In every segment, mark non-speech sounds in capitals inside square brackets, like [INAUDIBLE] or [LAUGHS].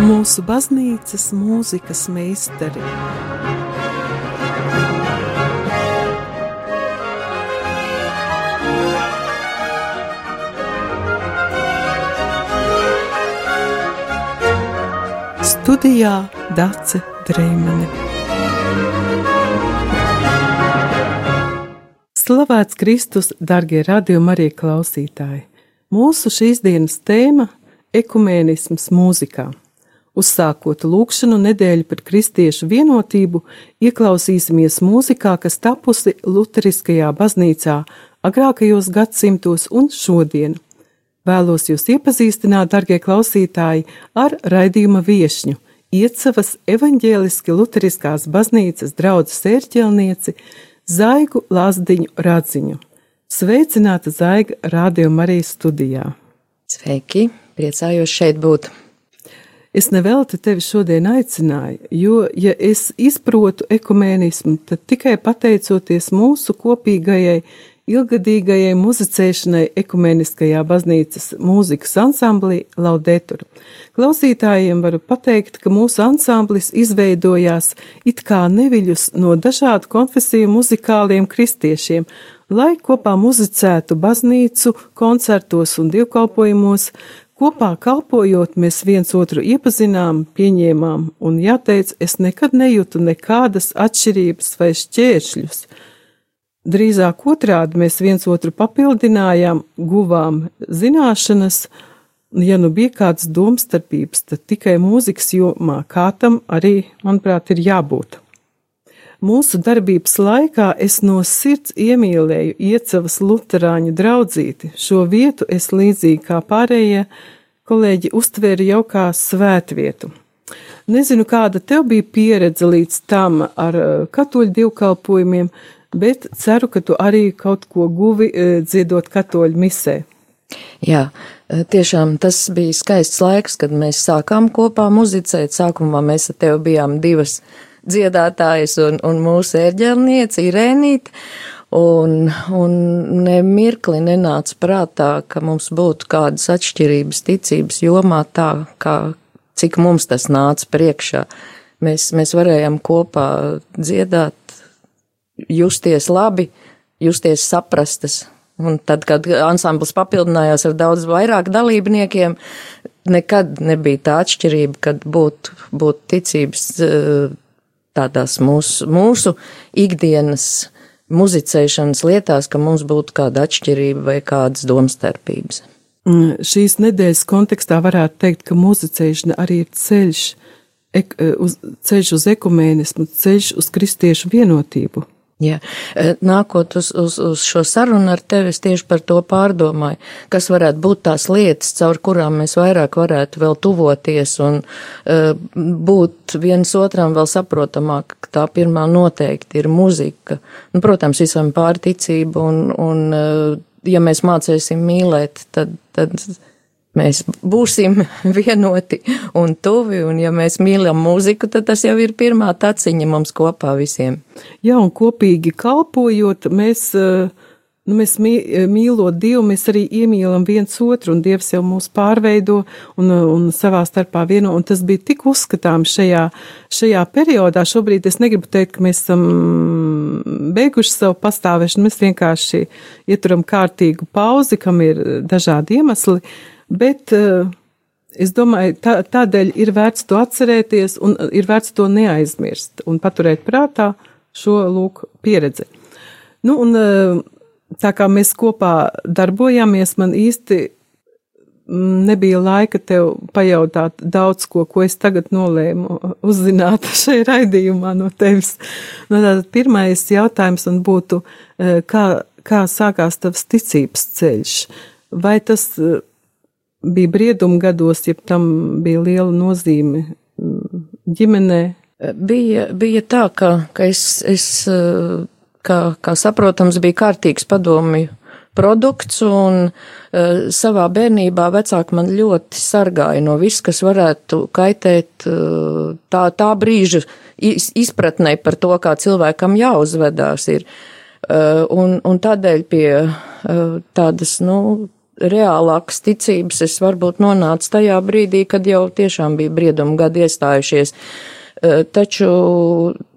mūsu baznīcas mūzikas meistari. Studijā Dace Dreimane. Slavēts Kristus, darbie radījumi, arī klausītāji! Mūsu šīs dienas tēma - ekumēnisms mūzikā. Uzsākot lūkšanu nedēļu par kristiešu vienotību, ieklausīsimies mūzikā, kas tapusi Lutheriskajā baznīcā agrākajos gadsimtos un šodien. Vēlos jūs iepazīstināt, darbie klausītāji, ar raidījuma viesņu, Iecavas evaņģēliski Lutheriskās baznīcas draudzes ērķelnieci Zaigu Lazdiņu Radziņu. Sveicināta Zaiga Radio Marijas studijā! Sveiki! Priecājos šeit būt! Es nevelti tevi šodien aicināju, jo, ja es izprotu ekumēnismu, tad tikai pateicoties mūsu kopīgajai, ilgadīgajai muzicēšanai ekumēniskajā baznīcas mūzikas ansamblī Laudetur. Klausītājiem varu pateikt, ka mūsu ansamblis izveidojās it kā neviļus no dažādu konfesiju muzikāliem kristiešiem, lai kopā muzicētu baznīcu, koncertos un dievkalpojumos, Kopā kalpojot, mēs viens otru iepazinām, pieņēmām, un jāteic, es nekad nejūtu nekādas atšķirības vai šķēršļus. Drīzāk otrādi mēs viens otru papildinājām, guvām zināšanas, ja nu bija kādas domstarpības, tad tikai mūzikas jomā, kā tam arī, manuprāt, ir jābūt. Mūsu darbības laikā es no sirds iemīlēju Iecavas Luterāņu draudzīti. Šo vietu es līdzīgi kā pārējie kolēģi uztvēru jau kā svētvietu. Nezinu, kāda tev bija pieredze līdz tam ar uh, katoļu dievkalpojumiem, bet ceru, ka tu arī kaut ko guvi uh, dziedot katoļu misē. Jā, uh, tiešām tas bija skaists laiks, kad mēs sākām kopā muzicēt. Sākumā mēs ar tevi bijām divas dziedātājs un, un mūsu ērģelniece Irēnīte. Un, un ne mirkli nenāca prātā, ka mums būtu kādas atšķirības ticības jomā tā, kā, cik mums tas nāca priekšā. Mēs, mēs varējām kopā dziedāt, justies labi, justies saprastas. Un tad, kad ansamblis papildinājās ar daudz vairāk dalībniekiem, nekad nebija tā atšķirība, kad būtu būt ticības tādās mūsu, mūsu ikdienas muzicēšanas lietās, ka mums būtu kāda atšķirība vai kādas domstarpības. Šīs nedēļas kontekstā varētu teikt, ka muzicēšana arī ir ceļš, ek, uz, ceļš uz ekumēnismu, ceļš uz kristiešu vienotību. Jā, e, nākot uz, uz, uz šo sarunu ar tevi, es tieši par to pārdomāju, kas varētu būt tās lietas, caur kurām mēs vairāk varētu vēl tuvoties un uh, būt viens otram vēl saprotamāk. Tā pirmā noteikti ir muzika. Nu, protams, visam pārticība un, un uh, ja mēs mācēsim mīlēt, tad, tad mēs būsim [LAUGHS] vienoti un tuvi, un ja mēs mīlam mūziku, tad tas jau ir pirmā taciņa mums kopā visiem. Jā, un kopīgi kalpojot, mēs, eh, nu, mēs mīlot Dievu, mēs arī iemīlam viens otru, un Dievs jau mūs pārveido un, un savā starpā vieno, un tas bija tik uzskatām šajā, šajā periodā. Šobrīd es negribu teikt, ka mēs esam beiguši savu pastāvēšanu, mēs vienkārši ieturam kārtīgu pauzi, kam ir dažādi iemesli, Bet uh, es domāju, tā, tādēļ ir vērts to atcerēties un ir vērts to neaizmirst un paturēt prātā šo lūk pieredzi. Nu, un uh, tā kā mēs kopā darbojāmies, man īsti mm, nebija laika tev pajautāt daudz ko, ko es tagad nolēmu uzzināt [LAUGHS] šajā raidījumā no tevis. Nu, tātad pirmais jautājums man būtu, kā, kā sākās tavs ticības ceļš? Vai tas bija brieduma gados, ja tam bija liela nozīme mm, ģimenē? Bija, bija tā, ka, ka es, es kā, kā saprotams, bija kārtīgs padomju produkts, un uh, savā bērnībā vecāki man ļoti sargāja no viss, kas varētu kaitēt uh, tā, tā brīža izpratnē par to, kā cilvēkam jāuzvedās ir. Uh, un, un tādēļ pie tādas, nu, reālākas ticības es varbūt nonācu tajā brīdī, kad jau tiešām bija brieduma gadi iestājušies. Taču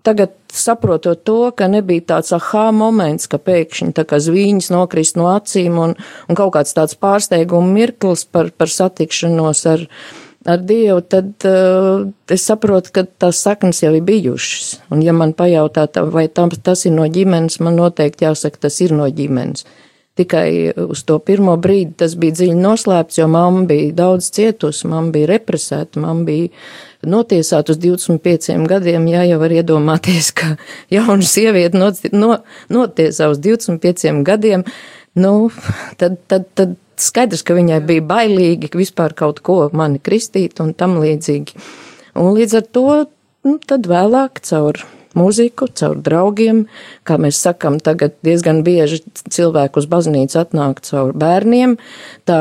tagad saprotot to, ka nebija tāds ahā moments, ka pēkšņi tā kā zvīņas nokrist no acīm un, un kaut kāds tāds pārsteiguma mirklis par, par satikšanos ar, ar Dievu, tad uh, es saprotu, ka tās saknes jau ir bijušas. Un ja man pajautā, vai tam, tas ir no ģimenes, man noteikti jāsaka, tas ir no ģimenes. Tikai uz to pirmo brīdi tas bija dziļi noslēpts, jo mamma bija daudz cietusi, mamma bija represēta, mamma bija notiesāta uz 25 gadiem. Jā, jau var iedomāties, ka jauna sieviete no, notiesā uz 25 gadiem, nu, tad, tad, tad skaidrs, ka viņai bija bailīgi vispār kaut ko mani kristīt un tam līdzīgi. Un līdz ar to, nu, tad vēlāk caur mūziku, caur draugiem, kā mēs sakam, tagad diezgan bieži cilvēku uz baznīcu atnāk caur bērniem, tā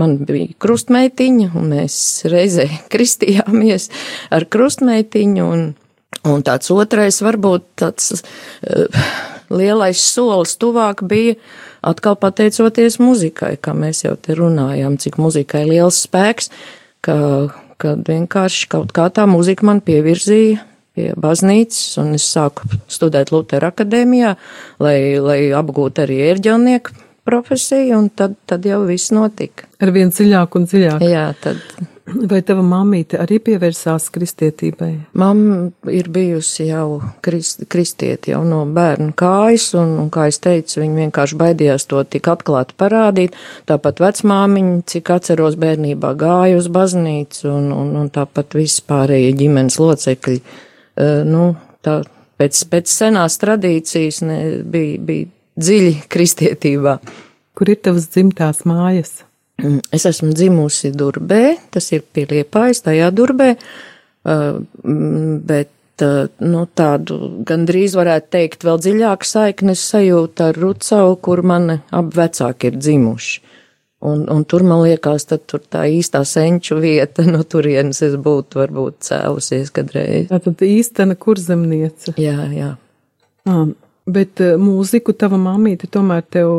man bija krustmeitiņa, un mēs reizē [LAUGHS] kristījāmies ar krustmeitiņu, un, un tāds otrais varbūt tāds uh, lielais solis tuvāk bija atkal pateicoties muzikai, kā mēs jau te runājām, cik muzikai liels spēks, ka, ka vienkārši kaut kā tā muzika man pievirzīja pie baznīcas, un es sāku studēt Lutera akadēmijā, lai, lai apgūtu arī ērģelnieku profesiju, un tad, tad jau viss notika. Ar vien dziļāk un dziļāk. Jā, tad. Vai tava mamīte arī pievērsās kristietībai? Mamma ir bijusi jau krist, kristieti jau no bērnu kājas, un, un, kā es teicu, viņa vienkārši baidījās to tik atklāti parādīt. Tāpat vecmāmiņa, cik atceros bērnībā, gāja uz baznīcu, un, un, un tāpat viss pārējie ģimenes locekļi nu, tā, pēc, pēc senās tradīcijas ne, bija, bija dziļi [LAUGHS] kristietībā. Kur ir tavas dzimtās mājas? Mm, es esmu dzimusi Durbē, tas ir pie Liepājas, tajā Durbē, eh, mm, bet eh, nu, tādu gandrīz varētu teikt vēl dziļāku saiknes sajūtu ar Rucavu, kur mani abi vecāki ir dzimuši. Un, un tur man liekas, tad tur tā īstā senču vieta, [LAUGHS] no turienes es būtu varbūt cēlusies kadreiz. Tā tad īstena kurzemniece. Jā, jā. À, bet mūziku tava mamīte tomēr tev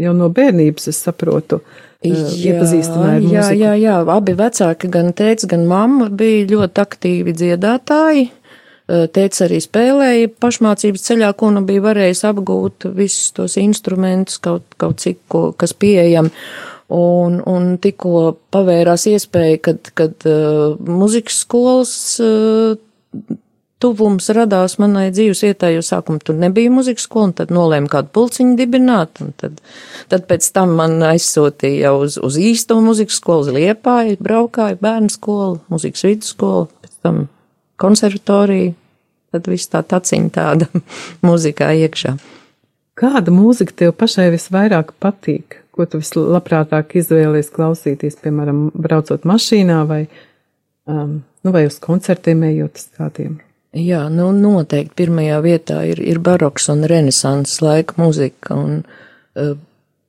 jau no bērnības, es saprotu, jā, iepazīstināja mūziku. Jā, jā, jā, abi vecāki, gan tēts, gan mamma bija ļoti aktīvi dziedātāji. Tēvs arī spēlēja pašmācības ceļā, ko nu bija varējis apgūt visus tos instrumentus, kaut, kaut cik, ko, kas pieejami. Un, un tikko pavērās iespēja, kad, kad uh, muzikas skolas uh, tuvums radās manai dzīves vietai, jo sākumā tur nebija muzikas skola, un tad nolēma kādu pulciņu dibināt, un tad, tad pēc tam man aizsūtīja uz, uz īsto muzikas skolu, uz Liepāju, braukāju bērnu skolu, muzikas vidusskolu, pēc tam konservatoriju, tad viss tā taciņa tāda [LAUGHS] mūzikā iekšā. Kāda mūzika tev pašai visvairāk patīk? Ko tu vislabprātāk izvēlies klausīties, piemēram, braucot mašīnā vai, um, nu, vai uz koncertiem ejot uz kādiem? Jā, nu noteikti pirmajā vietā ir, ir baroks un renesanses laika mūzika, un uh,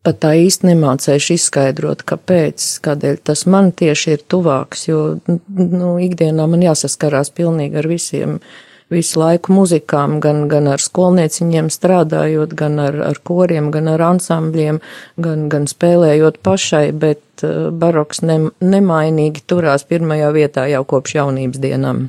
pat tā īsti nemācējuši izskaidrot, kāpēc, kādēļ tas man tieši ir tuvāks, jo, nu, ikdienā man jāsaskarās pilnīgi ar visiem, visu laiku muzikām, gan, gan ar skolnieciņiem strādājot, gan ar, ar koriem, gan ar ansambļiem, gan, gan spēlējot pašai, bet uh, baroks ne, nemainīgi turās pirmajā vietā jau kopš jaunības dienām.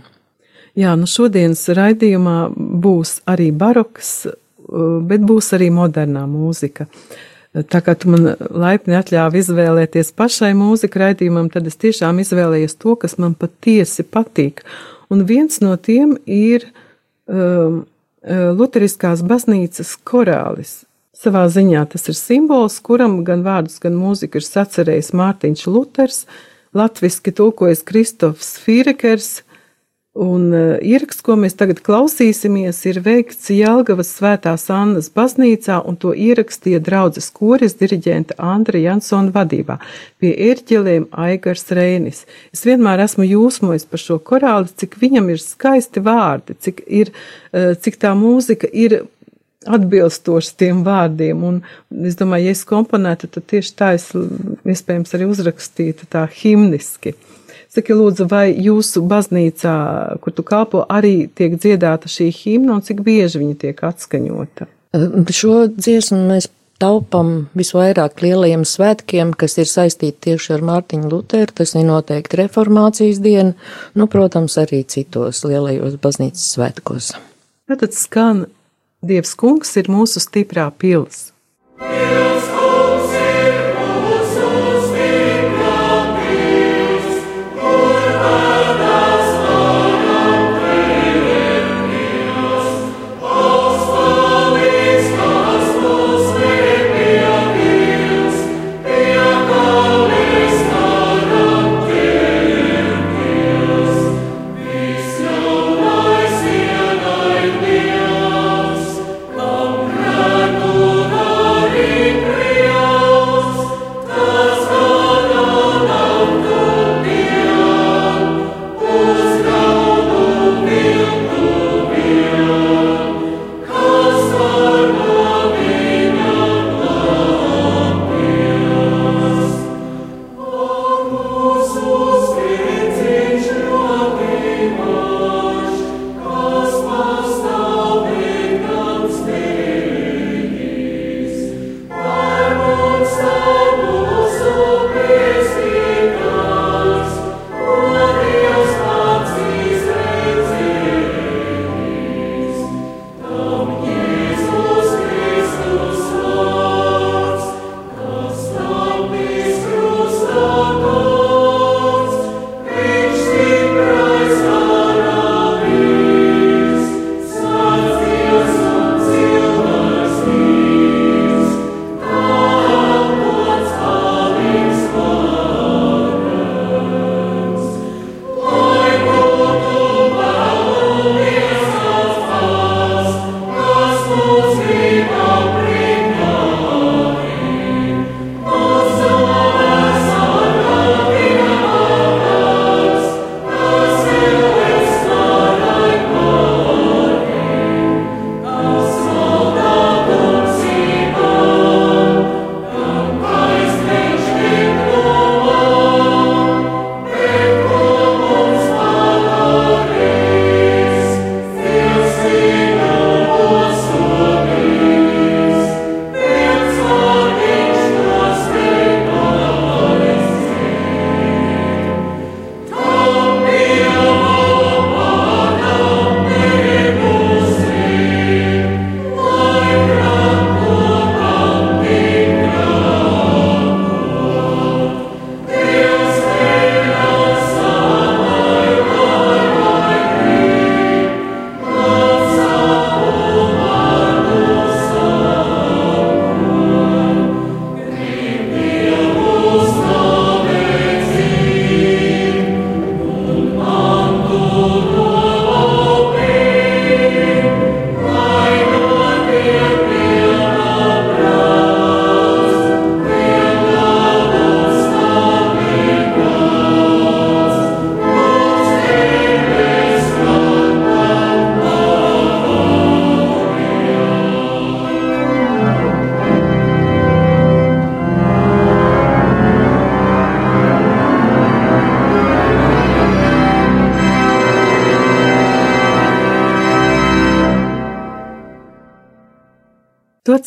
Jā, nu šodienas raidījumā būs arī baroks, uh, bet būs arī modernā mūzika. Uh, Tā kā tu man laipni atļāvi izvēlēties pašai mūzika raidījumam, tad es tiešām izvēlējos to, kas man patiesi patīk. Un viens no tiem ir um, uh, Lutheriskās baznīcas korālis. Savā ziņā tas ir simbols, kuram gan vārdus, gan mūziku ir sacerējis Mārtiņš Luters, latviski tulkojas Kristofs Fīrekers, Un uh, ieraksts, ko mēs tagad klausīsimies, ir veikts Jelgavas svētās Annas baznīcā, un to ierakstīja draudzes koris diriģenta Andra Jansona vadībā pie ērķelēm Aigars Reinis. Es vienmēr esmu jūsmojis par šo korāli, cik viņam ir skaisti vārdi, cik, ir, uh, cik tā mūzika ir atbilstoši tiem vārdiem, un es domāju, ja es komponētu, tad tieši tā es iespējams arī uzrakstītu tā himniski. Saki, lūdzu, vai jūsu baznīcā, kur tu kalpo, arī tiek dziedāta šī himna un cik bieži viņa tiek atskaņota? Šo dziesmu mēs taupam visvairāk lielajiem svētkiem, kas ir saistīti tieši ar Mārtiņu Luteru. Tas ir noteikti reformācijas diena, nu, protams, arī citos lielajos baznīcas svētkos. Tad skan Dievs kungs ir mūsu stiprā pils. Dievs!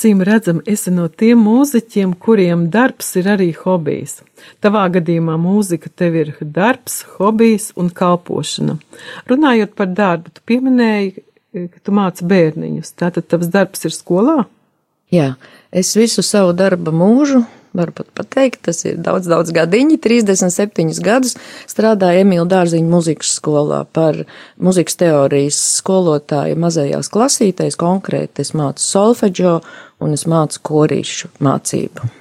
Acīm redzam, esi no tiem mūziķiem, kuriem darbs ir arī hobijs. Tavā gadījumā mūzika tev ir darbs, hobijs un kalpošana. Runājot par darbu, tu pieminēji, ka tu māci bērniņus. Tātad tavs darbs ir skolā? Jā, es visu savu darba mūžu varu pat pateikt, tas ir daudz, daudz gadiņi, 37 gadus strādāju Emīlu Dārziņu muzikas skolā par muzikas teorijas skolotāju mazajās klasītēs, konkrēti es mācu solfeģo un es mācu korīšu mācību.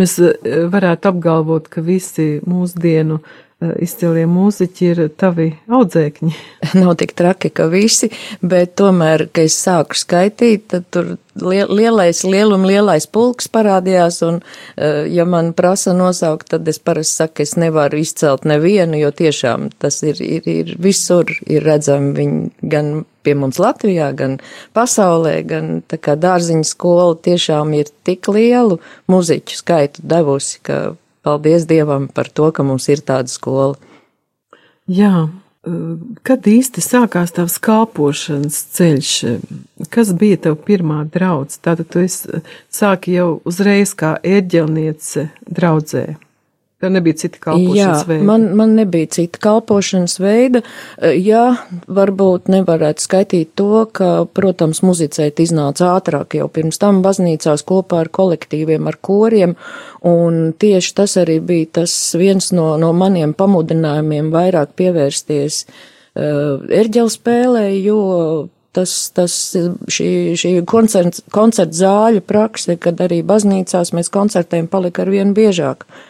Mēs eh, varētu apgalvot, ka visi mūsdienu izcilie mūziķi ir tavi audzēkņi. [LAUGHS] Nav tik traki, ka visi, bet tomēr, kad es sāku skaitīt, tad tur lielais, lielum lielais pulks parādījās, un, eh, ja man prasa nosaukt, tad es parasti saku, es nevaru izcelt nevienu, jo tiešām tas ir, ir, ir visur, ir redzami viņi gan pie mums Latvijā, gan pasaulē, gan tā kā dārziņa skola tiešām ir tik lielu muziķu skaitu devusi, ka paldies Dievam par to, ka mums ir tāda skola. Jā, Kad īsti sākās tavs kalpošanas ceļš? Kas bija tava pirmā draudz? Tātad tu sāki jau uzreiz kā ērģelniece draudzē. Tev nebija cita kalpošanas Jā, veida. Man, man nebija cita kalpošanas veida. Jā, varbūt nevarētu skaitīt to, ka, protams, muzicēt iznāca ātrāk jau pirms tam baznīcās kopā ar kolektīviem, ar koriem, un tieši tas arī bija tas viens no, no maniem pamudinājumiem vairāk pievērsties uh, erģelu spēlē, jo tas, tas šī, šī koncerts, koncerta zāļu prakse, kad arī baznīcās mēs koncertējam palika ar vienu biežāk. Uh,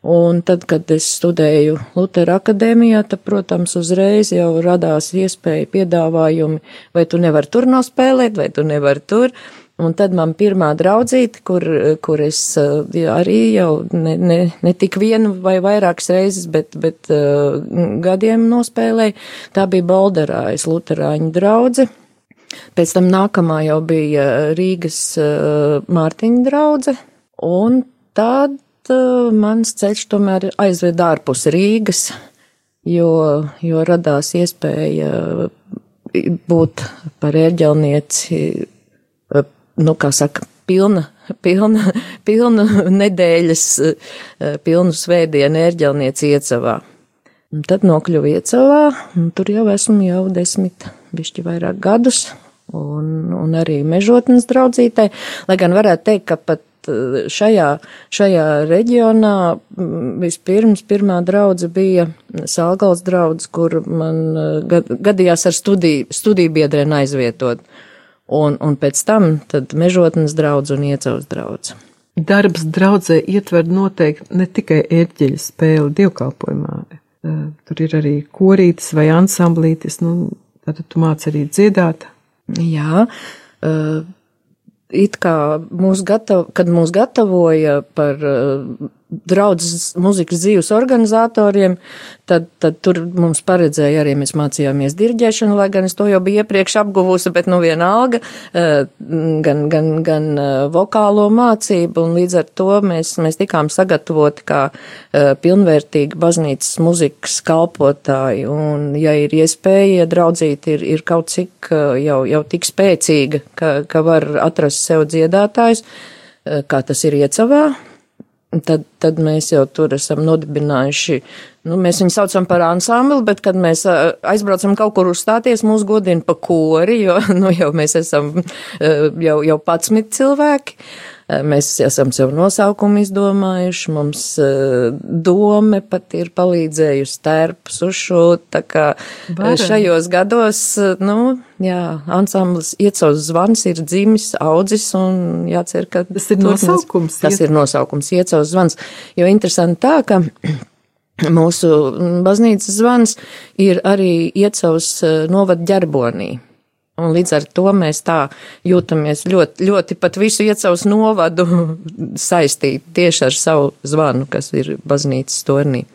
Un tad, kad es studēju Lutera akadēmijā, tad, protams, uzreiz jau radās iespēja piedāvājumi, vai tu nevari tur nospēlēt, vai tu nevari tur. Un tad man pirmā draudzīte, kur, kur es jā, arī jau ne, ne, ne tik vienu vai vairākas reizes, bet, bet uh, gadiem nospēlēju, tā bija Bolderājas Luterāņu draudze. Pēc tam nākamā jau bija Rīgas uh, Mārtiņa draudze, un tad mans ceļš tomēr aizved ārpus Rīgas, jo, jo radās iespēja būt par ērģelnieci, uh, nu, kā saka, pilna, [LAUGHS] pilna, pilna nedēļas, pilnu svētdienu ērģelnieci iecavā. Un tad nokļuvu iecavā, un tur jau esmu jau desmit, bišķi vairāk gadus, un, un arī mežotnes draudzītē, lai gan varētu teikt, ka pat Eh, šajā, šajā reģionā vispirms pirmā draudze bija Salgals draudz, kur man eh, gadījās ar studiju, studiju biedrēnu aizvietot. Un, un pēc tam tad mežotnes draudz un iecavs draudz. Darbs draudzē ietver noteikti ne tikai ērģeļu spēli dievkalpojumā. Eh, tur ir arī korītis vai ansamblītis, nu, tātad tu māc arī dziedāt. Jā, it kā mūs gatavo, kad mūs gatavoja par draudzes muzikas dzīves organizatoriem, tad, tad tur mums paredzēja arī mēs mācījāmies dirģēšanu, lai gan es to jau biju iepriekš apguvusi, bet nu vienalga, eh, gan, gan, gan eh, vokālo mācību, un līdz ar to mēs, mēs tikām sagatavoti kā eh, pilnvērtīgi baznīcas muzikas kalpotāji, un ja ir iespēja, ja draudzīt ir, ir kaut cik jau, jau tik spēcīga, ka, ka var atrast sev dziedātājs, kā tas ir iecavā, Tad, tad mēs jau tur esam nodibinājuši, nu, mēs viņu saucam par ansambli, bet, kad mēs aizbraucam kaut kur uzstāties, mūs godina pa kori, jo, [LAUGHS] nu, jau mēs esam jau, jau patsmit cilvēki. Mēs esam sev nosaukumu izdomājuši, mums dome pat ir palīdzējusi tērpus uzšūt, tā kā Bara. šajos gados, nu, jā, ansamblis Iecavs zvans ir dzimis, audzis un jācer, ka tas ir nosaukums. Tas iet... ir nosaukums Iecavs zvans, jo interesanti tā, ka [CLEARS THROAT] mūsu baznīcas zvans ir arī Iecavs novad ģerbonī. Un līdz ar to mēs tā jūtamies ļoti, ļoti pat visu iecavas novadu [LAUGHS] saistīt tieši ar savu zvanu, kas ir baznīcas tornī.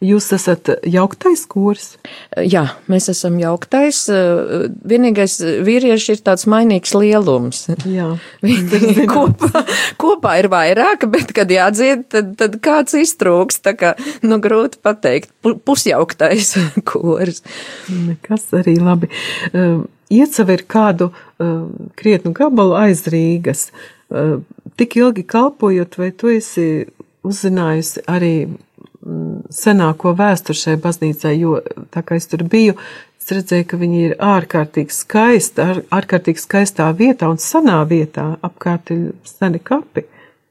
Jūs esat jauktais kurs? Jā, mēs esam jauktais. Vienīgais vīrieši ir tāds mainīgs lielums. Jā. [LAUGHS] Viņi [LAUGHS] kopā, kopā ir vairāk, bet, kad jādzied, tad, tad kāds iztrūks. Tā kā, nu, grūti pateikt, pusjauktais kurs. Nekas arī labi. Um, iecava ir kādu uh, krietnu gabalu aiz Rīgas. Uh, tik ilgi kalpojot, vai tu esi uzzinājusi arī mm, senāko vēsturi šai baznīcai, jo tā kā es tur biju, es redzēju, ka viņi ir ārkārtīgi skaisti, ār, ārkārtīgi skaistā vietā un senā vietā, apkārt ir seni kapi.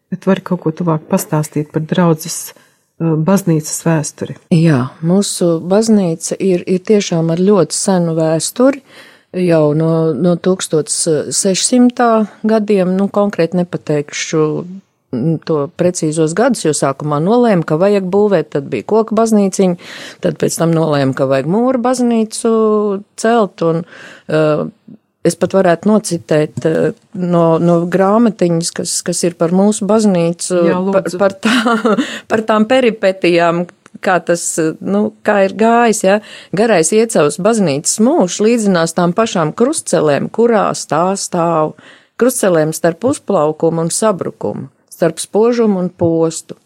Bet var kaut ko tuvāk pastāstīt par draudzes uh, baznīcas vēsturi? Jā, mūsu baznīca ir, ir tiešām ar ļoti senu vēsturi. Uh, jau no, no 1600. gadiem, nu, konkrēti nepateikšu to precīzos gadus, jo sākumā nolēma, ka vajag būvēt, tad bija koka baznīciņa, tad pēc tam nolēma, ka vajag mūru baznīcu celt, un uh, es pat varētu nocitēt uh, no, no grāmatiņas, kas, kas ir par mūsu baznīcu, Jā, par, par, tā, [LAUGHS] par tām peripetijām, kā tas, nu, kā ir gājis, ja, garais iecavs baznīcas mūžs līdzinās tām pašām krustcelēm, kurās tā stāv, krustcelēm starp uzplaukumu un sabrukumu, starp spožumu un postu.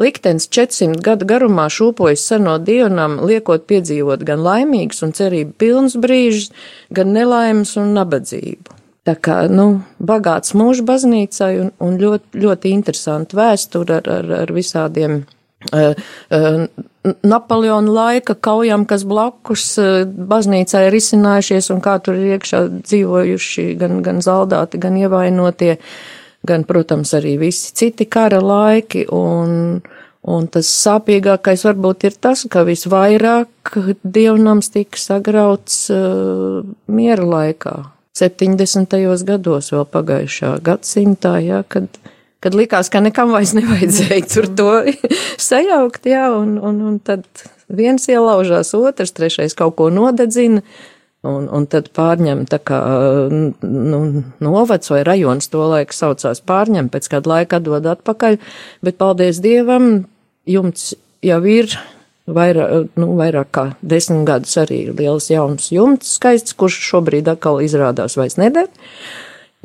Liktenis 400 gadu garumā šūpojas seno dievnam, liekot piedzīvot gan laimīgus un cerību pilns brīžus, gan nelaimes un nabadzību. Tā kā, nu, bagāts mūža baznīcai un, un ļoti, ļoti interesanti vēsture ar, ar, ar visādiem Napoleona laika kaujām, kas blakus uh, baznīcai ir izcinājušies un kā tur ir iekšā dzīvojuši gan, gan zaldāti, gan ievainotie. Gan, protams, arī visi citi kara laiki. Un, un tas sāpīgākais varbūt ir tas, ka visvairāk dievnams tika sagrauts uh, miera laikā. 70. gados vēl pagājušā gadsimtā, jā, kad, kad likās, ka nekam vairs nevajadzēja tur to [LAUGHS] sajaukt, jā, un, un, un tad viens ielaužās, otrs, trešais kaut ko nodedzina, Un, un tad pārņem tā kā nu, novads vai rajons to laiku saucās pārņem, pēc kāda laika dod atpakaļ, bet paldies Dievam, jumts jau ir vairāk, nu, vairāk kā desmit gadus arī liels jauns jumts skaists, kurš šobrīd atkal izrādās vairs neder.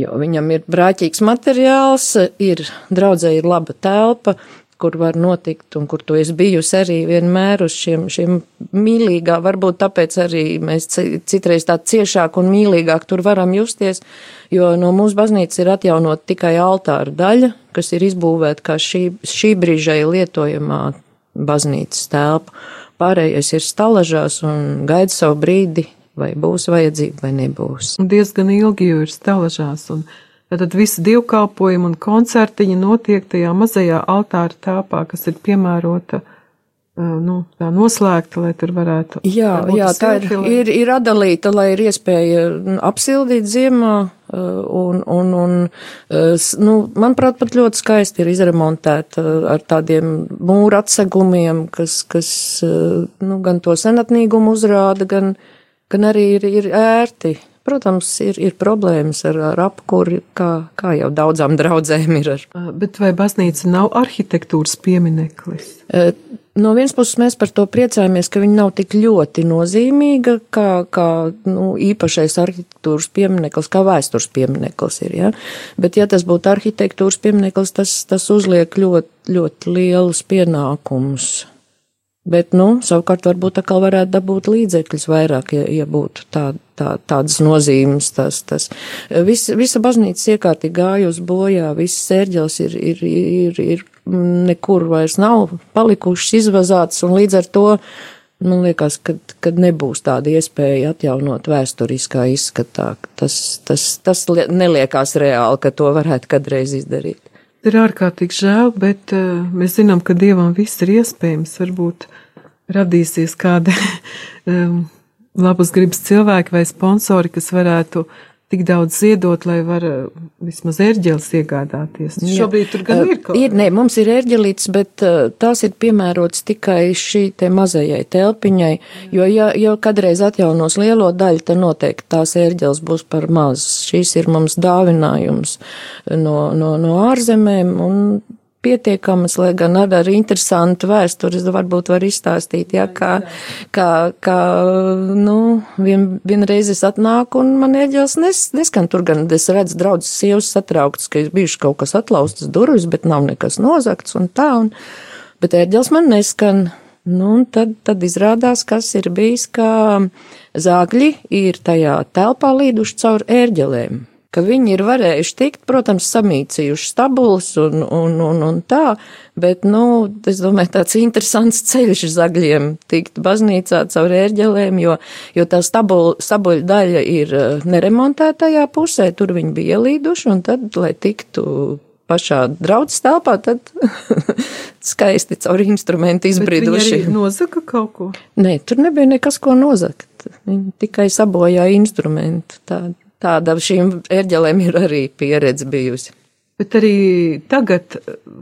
Jo viņam ir brāķīgs materiāls, ir draudzē ir laba telpa, kur var notikt un kur tu esi bijusi arī vienmēr uz šiem, šiem mīlīgā, varbūt tāpēc arī mēs citreiz tā ciešāk un mīlīgāk tur varam justies, jo no mūsu baznīcas ir atjaunot tikai altāra daļa, kas ir izbūvēta kā šī, šī brīžai lietojamā baznīcas telpa. Pārējais ir stalažās un gaida savu brīdi, vai būs vajadzība vai nebūs. Diezgan ilgi jau ir stalažās un Tad visi dievkalpojumi un koncertiņi notiek tajā mazajā altāra tāpā, kas ir piemērota, nu, tā noslēgta, lai tur varētu. Jā, jā tā ir, ir, ir atdalīta, lai ir iespēja apsildīt ziemā, un, un, un, nu, manuprāt, pat ļoti skaisti ir izremontēta ar tādiem mūra atsegumiem, kas, kas, nu, gan to senatnīgumu uzrāda, gan, gan arī ir, ir ērti Protams, ir, ir problēmas ar, ar apkuri, kā, kā jau daudzām draudzēm ir. Ar. Bet vai baznīca nav arhitektūras piemineklis? No vienas puses mēs par to priecājamies, ka viņa nav tik ļoti nozīmīga, kā, kā nu, īpašais arhitektūras piemineklis, kā vēstures piemineklis ir. Ja? Bet, ja tas būtu arhitektūras piemineklis, tas, tas uzliek ļoti, ļoti lielus pienākumus Bet, nu, savukārt varbūt atkal varētu dabūt līdzekļus vairāk, ja, ja būtu tā, tā, tādas nozīmes. Tas, tas. Vis, visa baznīca iekārtīgi gājusi bojā, viss sērģels ir, ir, ir, ir nekur vairs nav palikušas izvazātas, un līdz ar to, man liekas, kad, kad nebūs tāda iespēja atjaunot vēsturiskā izskatā, tas, tas, tas neliekās reāli, ka to varētu kadreiz izdarīt ir ārkārtīgi žēl, bet uh, mēs zinām, ka Dievam viss ir iespējams. Varbūt radīsies kādi um, [LAUGHS] labas gribas cilvēki vai sponsori, kas varētu tik daudz ziedot, lai var uh, vismaz ērģeles iegādāties. Jā. Šobrīd tur gan uh, ir kaut kas. Ir, nē, mums ir ērģelītes, bet uh, tās ir piemērotas tikai šī te mazajai telpiņai, jo ja, ja kādreiz atjaunos lielo daļu, tad noteikti tās ērģeles būs par maz. Šīs ir mums dāvinājums no, no, no ārzemēm, un pietiekamas, lai gan ar, ar interesantu vēsturi varbūt var izstāstīt, ja, kā, kā, kā, nu, vien, vienreiz es atnāku un man ieģels nes, neskan tur, gan es redzu draudzes sievas satrauktas, ka ir bijuši kaut kas atlaustas durvis, bet nav nekas nozakts un tā, un, bet ērģels man neskan. Nu, un tad, tad izrādās, kas ir bijis, ka zāgļi ir tajā telpā līduši caur ērģelēm ka viņi ir varējuši tikt, protams, samīcījuši stabulas un, un, un, un tā, bet, nu, es domāju, tāds interesants ceļš zagļiem tikt baznīcā caur ērģelēm, jo, jo tā stabula, stabuļa daļa ir eh, neremontētajā pusē, tur viņi bija ielīduši, un tad, lai tiktu pašā draudzes telpā, tad [LAUGHS] skaisti caur instrumentu izbriduši. Nozaka kaut ko? Nē, tur nebija nekas, ko nozakt. Viņi tikai sabojāja instrumentu. Tādu tāda šīm ērģelēm ir arī pieredze bijusi. Bet arī tagad,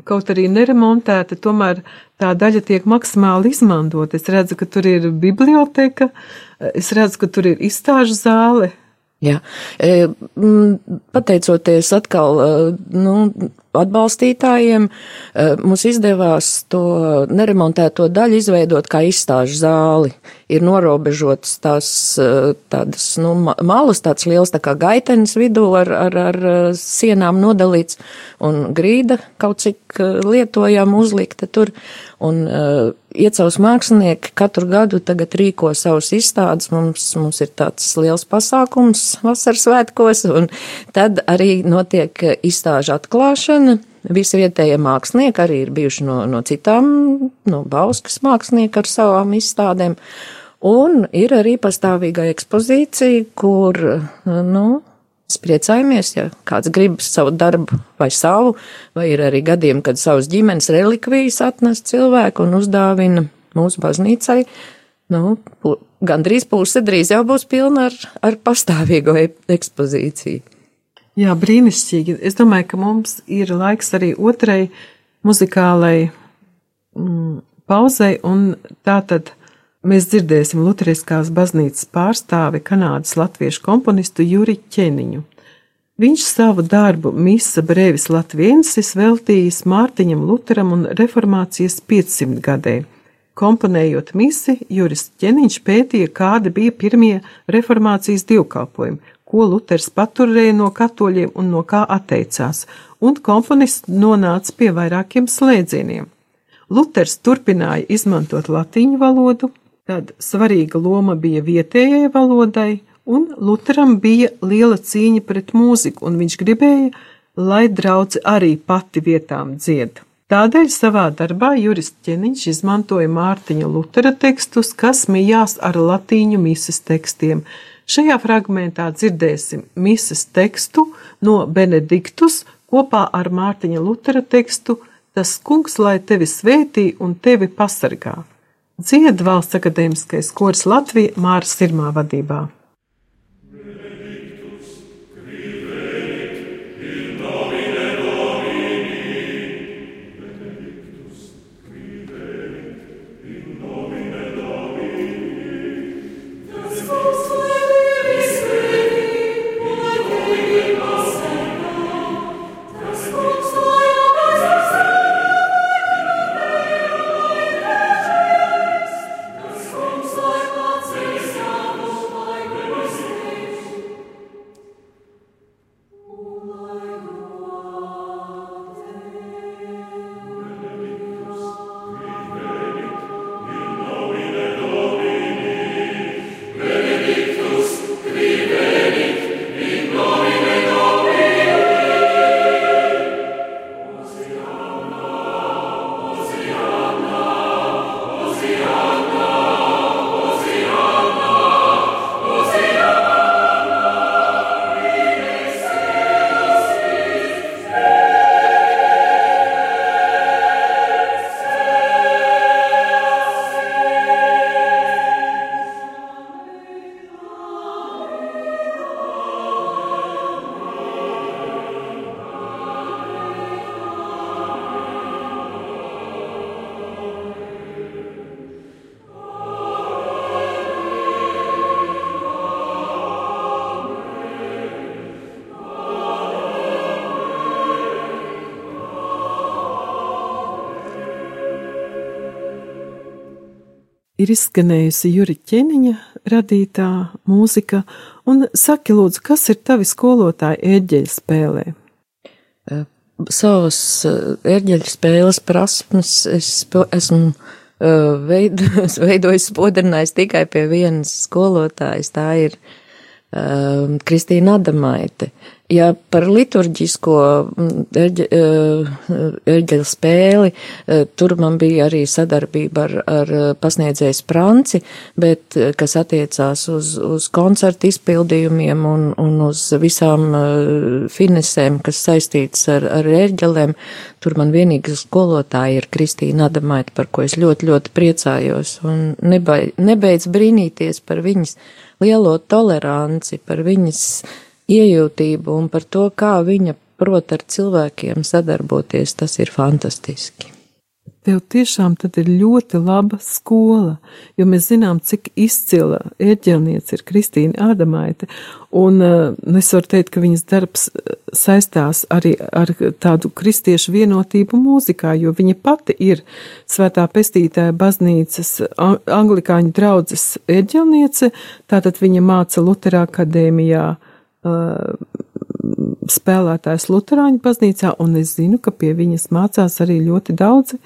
kaut arī neremontēta, tomēr tā daļa tiek maksimāli izmantot. Es redzu, ka tur ir biblioteka, es redzu, ka tur ir izstāžu zāle. Jā, pateicoties atkal, nu, atbalstītājiem, mums izdevās to neremontēto daļu izveidot kā izstāžu zāli. Ir norobežotas tās tādas, nu, malas, tāds liels tā kā gaitenis vidū ar, ar, ar sienām nodalīts un grīda kaut cik lietojām uzlikta tur. Un Iecavs mākslinieki katru gadu tagad rīko savus izstādes. Mums, mums ir tāds liels pasākums vasaras svētkos, un tad arī notiek izstāžu atklāšana. Visi vietējie mākslinieki arī ir bijuši no, no citām, no Bauskas mākslinieki ar savām izstādēm. Un ir arī pastāvīga ekspozīcija, kur, nu, priecājamies, ja kāds grib savu darbu vai savu, vai ir arī gadījumi, kad savas ģimenes relikvijas atnes cilvēku un uzdāvina mūsu baznīcai. Nu, gandrīz puse drīz jau būs pilna ar, ar pastāvīgo ekspozīciju. Jā, brīnišķīgi. Es domāju, ka mums ir laiks arī otrai muzikālai mm, pauzei, un tā tad mēs dzirdēsim Lutheriskās baznīcas pārstāvi Kanādas latviešu komponistu Juri Ķeniņu. Viņš savu darbu Misa Brevis Latviensis veltījis Mārtiņam Luteram un reformācijas 500 gadē. Komponējot misi, Juris Ķeniņš pētīja, kādi bija pirmie reformācijas divkalpojumi, ko Luters paturēja no katoļiem un no kā atteicās, un komponists nonāca pie vairākiem slēdzieniem. Luters turpināja izmantot latīņu valodu, tad svarīga loma bija vietējai valodai, un Lutheram bija liela cīņa pret mūziku, un viņš gribēja, lai draudze arī pati vietām dzied. Tādēļ savā darbā jurists ķeniņš izmantoja Mārtiņa Lutera tekstus, kas mijās ar latīņu mises tekstiem. Šajā fragmentā dzirdēsim mises tekstu no Benediktus kopā ar Mārtiņa Lutera tekstu Tas kungs, lai tevi svētī un tevi pasargā. Dzied valsts akadēmiskais kurs Latvija Māra Sirmā vadībā. Ir izskanējusi Juri Ķeniņa radītā mūzika, un saki lūdzu, kas ir tavi skolotāji ērģeļu spēlē? Savas ērģeļu spēles prasmes es esmu veidojis, [LAUGHS] veidojis spodrinājis tikai pie vienas skolotājas, tā ir Kristīna Adamaite. Ja par liturģisko mm, eļģeļu eh, spēli, eh, tur man bija arī sadarbība ar, ar eh, pasniedzējs Franci, bet kas attiecās uz, uz koncertu izpildījumiem un, un uz visām finesēm, kas saistītas ar, ar eļģelēm, tur man vienīga skolotāja ir Kristīna Adamaita, par ko es ļoti, ļoti priecājos. Un nebeidz brīnīties par viņas lielo toleranci, par viņas iejūtību un par to, kā viņa prot ar cilvēkiem sadarboties, tas ir fantastiski. tev tiešām ir ļoti laba skola, jo mēs zinām, cik izcila ērģelniece ir Kristīna Ādamaite, un nu, es varu teikt, ka viņas darbs saistās arī ar tādu kristiešu vienotību mūzikā, jo viņa pati ir svētā pestītāja baznīcas anglikāņu draudzes ērģelniece, tātad viņa māca Lutera akadēmijā spēlētājs Lutāņu baznīcā, un es zinu, ka pie viņas mācās arī ļoti daudzi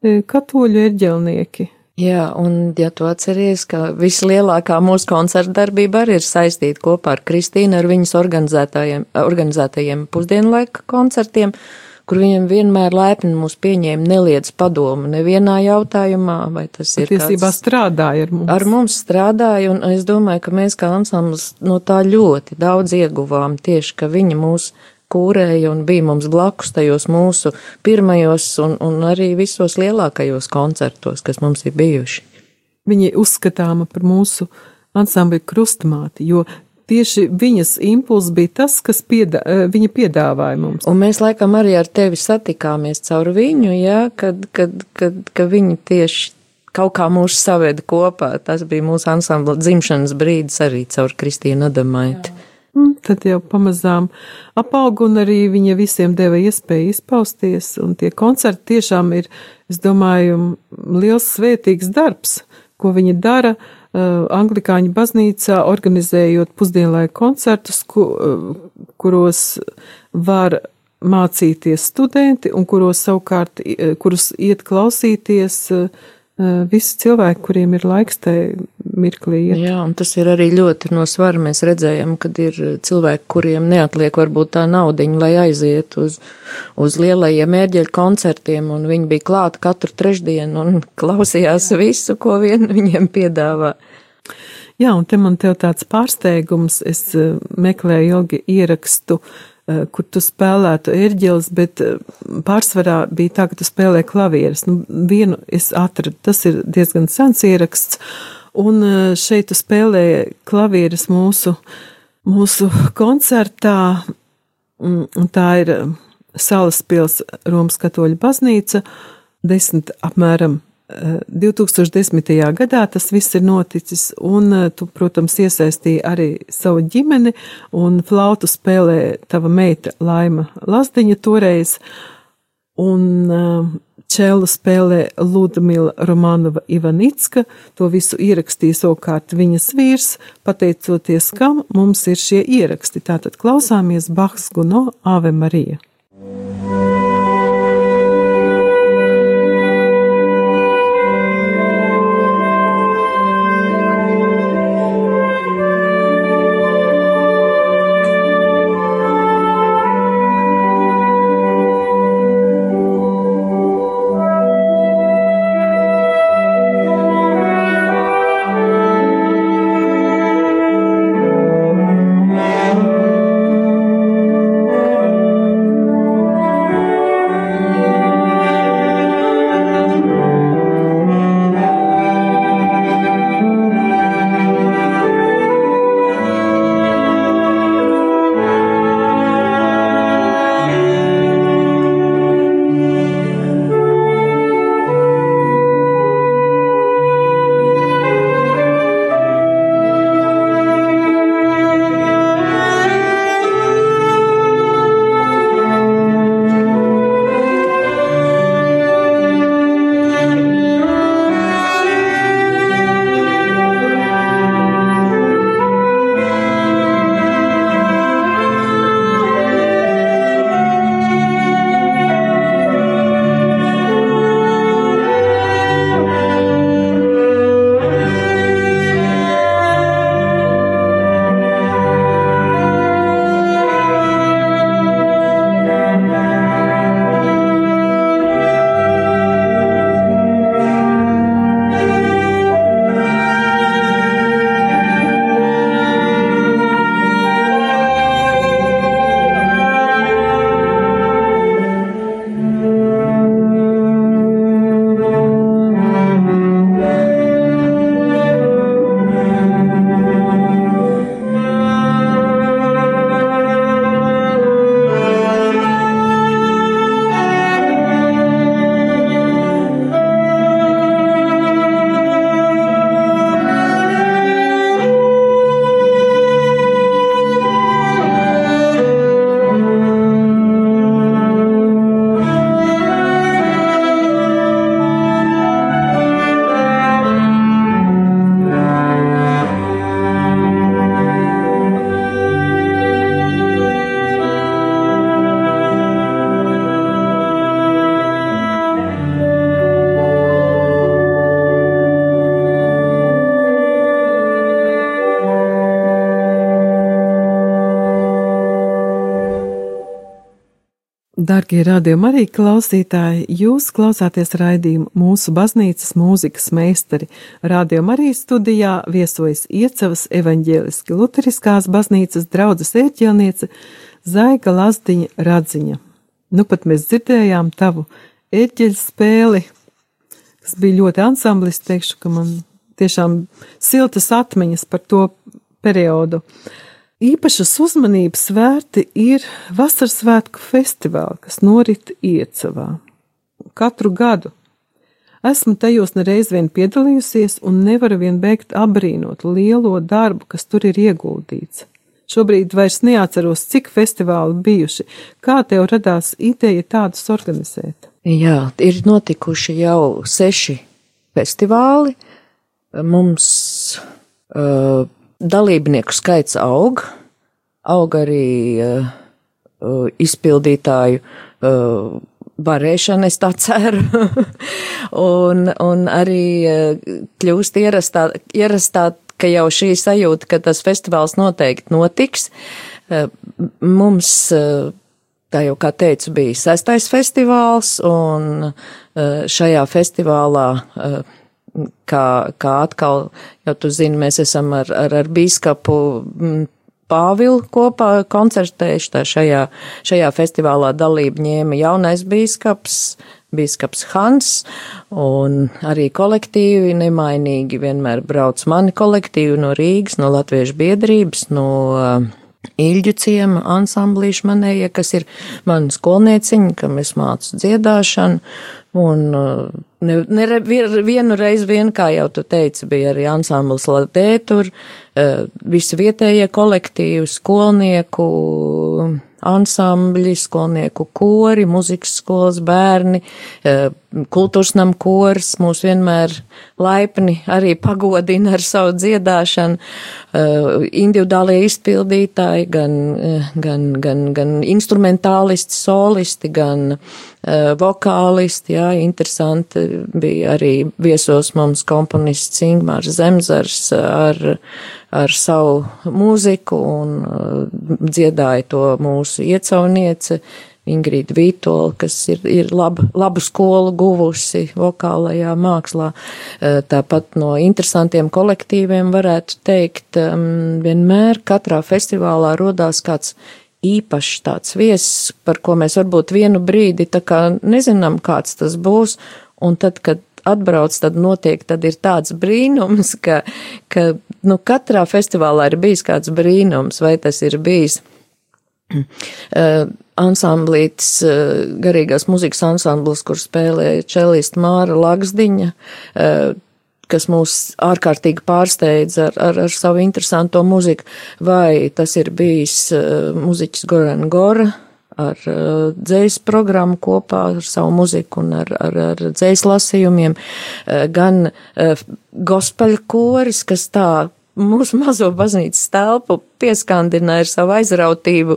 katoļu erģelnieki. Jā, un ja tu atceries, ka vislielākā mūsu koncerta darbība arī ir saistīta kopā ar Kristīnu, ar viņas organizētajiem, pusdienlaika koncertiem, kur viņiem vienmēr laipni mūs pieņēma neliedz padomu nevienā jautājumā, vai tas ir Patiesībā kāds, strādāja ar mums. Ar mums strādāja, un es domāju, ka mēs kā ansambls no tā ļoti daudz ieguvām tieši, ka viņa mūs kūrēja un bija mums blakus tajos mūsu pirmajos un, un arī visos lielākajos koncertos, kas mums ir bijuši. Viņa ir uzskatāma par mūsu ansambļa krustmāti, jo tieši viņas impulss bija tas, kas piedā, eh, viņa piedāvāja mums. Un mēs laikam arī ar tevi satikāmies caur viņu, jā, kad, kad, kad, kad viņi tieši kaut kā mūs saveda kopā. Tas bija mūsu ansambla dzimšanas brīdis arī caur Kristīnu Adamaiti. Jā. Mm, tad jau pamazām apauga un arī viņa visiem deva iespēju izpausties, un tie koncerti tiešām ir, es domāju, liels svētīgs darbs, ko viņa dara uh, Anglikāņu baznīcā, organizējot pusdienlaiku koncertus, ku, uh, kuros var mācīties studenti un kuros savukārt, uh, kurus iet klausīties Eh, visi cilvēki, kuriem ir laiks tajā mirklī. Iet. Jā, un tas ir arī ļoti no svara. Mēs redzējām, ka ir cilvēki, kuriem neatliek varbūt tā naudiņa, lai aiziet uz, uz lielajiem ērģeļu koncertiem, un viņi bija klāti katru trešdienu un [LAUGHS] klausījās visu, ko vien viņiem piedāvā. Jā, un te man tev tāds pārsteigums, es eh, meklēju ilgi ierakstu Eh, kur tu spēlētu ērģeles, bet eh, pārsvarā bija tā, ka tu spēlē klavieres. Nu, vienu es atradu, tas ir diezgan sens ieraksts, un eh, šeit tu spēlē klavieres mūsu, mūsu koncertā, un tā ir Salaspils Romas katoļu baznīca, desmit apmēram 2010. gadā tas viss ir noticis, un tu, protams, iesaistīji arī savu ģimeni, un flautu spēlē tava meita Laima Lazdiņa toreiz, un čēlu spēlē Ludmila Romanova Ivanicka, to visu ierakstīja savukārt viņas vīrs, pateicoties kam mums ir šie ieraksti. Tātad klausāmies Bahs Guno Ave Marija. Darbie radījumi arī klausītāji, jūs klausāties raidījumu mūsu baznīcas mūzikas meistari. Radījuma arī studijā viesojas Iecavas evaņģēliski luteriskās baznīcas draudzes ērķelniece Zaiga Lazdiņa Radziņa. Nu pat mēs dzirdējām tavu ērķeļu spēli, kas bija ļoti ansamblis, teikšu, ka man tiešām siltas atmiņas par to periodu. Uh, Īpašas uzmanības vērti ir vasaras svētku festivāli, kas norit Iecavā. Katru gadu esmu tajos nereiz vien piedalījusies un nevaru vien beigt abrīnot lielo darbu, kas tur ir ieguldīts. Šobrīd vairs neatceros, cik festivāli bijuši. Kā tev radās ideja tādus organizēt? Jā, ir notikuši jau seši festivāli. Mums uh, dalībnieku skaits aug, aug arī uh, izpildītāju uh, varēšana, es tā [LAUGHS] ceru, un, un arī uh, kļūst ierastā, ierastā, ka jau šī sajūta, ka tas festivāls noteikti notiks. Uh, mums, uh, tā jau kā teicu, bija sestais festivāls, un šajā festivālā kā, kā atkal, jau tu zini, mēs esam ar, ar, ar bīskapu mm, Pāvilu kopā koncertējuši, tā šajā, šajā festivālā dalību ņēma jaunais bīskaps, bīskaps Hans, un arī kolektīvi nemainīgi vienmēr brauc mani kolektīvi no Rīgas, no Latviešu biedrības, no Ilģu ciema ansamblīšu manējie, kas ir mani skolnieciņi, kam es mācu dziedāšanu, un ne, ne, vienu reizi vien, kā jau tu teici, bija arī ansamblis Latē, tur visi vietējie kolektīvi, skolnieku, ansambļi, skolnieku kori, muzikas skolas bērni, kultūras nam kors mūs vienmēr laipni arī pagodina ar savu dziedāšanu, individuālie izpildītāji, gan, gan, gan, gan instrumentālisti, solisti, gan vokālisti, jā, interesanti bija arī viesos mums komponists Ingmārs Zemzars ar, ar savu mūziku un dziedāja to mūsu iecauniece Ingrīda Vītola, kas ir, ir lab, labu skolu guvusi vokālajā mākslā. Eh, tāpat no interesantiem kolektīviem varētu teikt, vienmēr katrā festivālā rodās kāds īpašs tāds viesis, par ko mēs varbūt vienu brīdi tā kā nezinām, kāds tas būs, un tad, kad atbrauc, tad notiek, tad ir tāds brīnums, ka, ka nu, katrā festivālā ir bijis kāds brīnums, vai tas ir bijis ansamblīts, garīgās muzikas ansamblis, kur spēlēja čelista Māra Lagsdiņa, uh, kas mūs ārkārtīgi pārsteidz ar, ar, ar savu interesanto muziku, vai tas ir bijis muziķis Goran Gora ar dzējas programmu kopā ar savu muziku un ar, ar, ar dzējas lasījumiem, gan gospeļu koris, kas tā mūsu mazo baznīcas telpu pieskandināja ar savu aizrautību,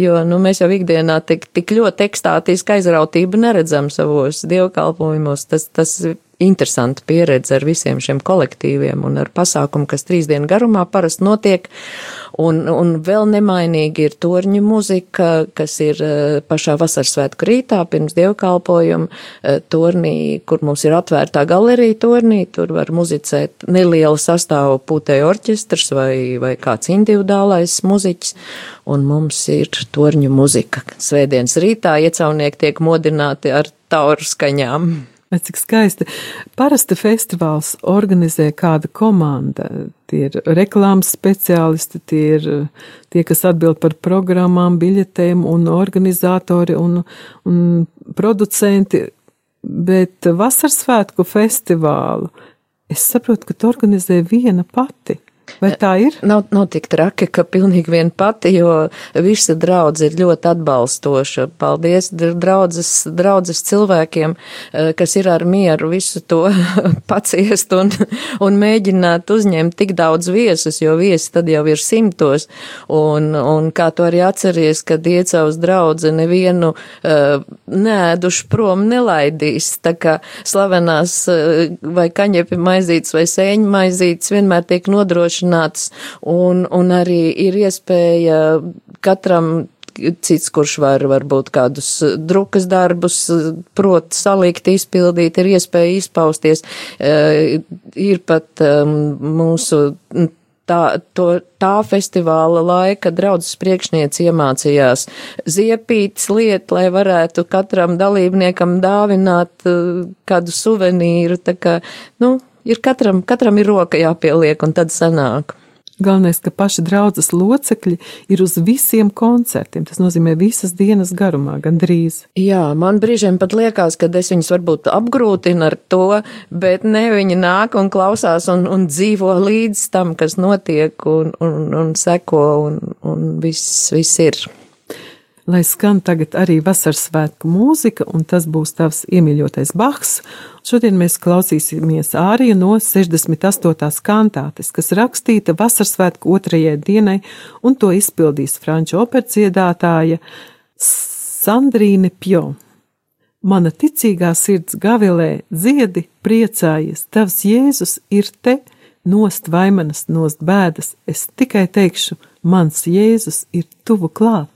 jo, nu, mēs jau ikdienā tik, tik ļoti ekstātiski aizrautību neredzam savos dievkalpojumos. Tas, tas interesanta pieredze ar visiem šiem kolektīviem un ar pasākumu, kas trīs dienu garumā parasti notiek. Un, un vēl nemainīgi ir torņu muzika, kas ir eh, pašā vasaras svētku rītā pirms dievkalpojuma eh, tornī, kur mums ir atvērtā galerija tornī, tur var muzicēt neliela sastāvu pūtēju orķestrs vai, vai kāds individuālais muziķis, un mums ir torņu muzika. Svētdienas rītā iecaunieki tiek modināti ar tauru skaņām. Cik skaisti. Parasti festivāls organizē kāda komanda. Tie ir reklāmas speciālisti, tie ir tie, kas atbild par programmām, biļetēm un organizatori un, un producenti. Bet vasaras svētku festivālu es saprotu, ka tu organizē viena pati. Vai tā ir? Nav, nav tik traki, ka pilnīgi vien pati, jo visa draudz ir ļoti atbalstoša. Paldies draudzes, draudzes cilvēkiem, eh, kas ir ar mieru visu to [LAUGHS] paciest un, un mēģināt uzņemt tik daudz viesus, jo viesi tad jau ir simtos. Un, un kā tu arī atceries, kad iecavs draudze nevienu uh, nēduši prom nelaidīs. Tā kā slavenās uh, vai kaņepi maizītes vai sēņu maizītes vienmēr tiek nodrošināts nodrošināts, un, un arī ir iespēja katram cits, kurš var varbūt kādus drukas darbus prot salikt, izpildīt, ir iespēja izpausties. Ir pat mūsu tā, to, tā festivāla laika draudzes priekšniece iemācījās ziepītas lietu, lai varētu katram dalībniekam dāvināt kādu suvenīru. Tā kā, nu, ir katram, katram ir roka jāpieliek un tad sanāk. Galvenais, ka paši draudzes locekļi ir uz visiem koncertiem. Tas nozīmē visas dienas garumā, gandrīz. Jā, man brīžiem pat liekas, ka es viņus varbūt apgrūtinu ar to, bet ne viņi nāk un klausās un, un dzīvo līdz tam, kas notiek un, un, un seko un, un viss, viss ir lai skan tagad arī vasaras svētku mūzika, un tas būs tavs iemīļotais Bahs. Šodien mēs klausīsimies āriju no 68. kantātes, kas rakstīta vasaras svētku otrajai dienai, un to izpildīs franču operciedātāja Sandrīne Pjo. Mana ticīgā sirds gavilē, dziedi, priecājies, tavs Jēzus ir te, nost vaimanas, nost bēdas, es tikai teikšu, mans Jēzus ir tuvu klāt.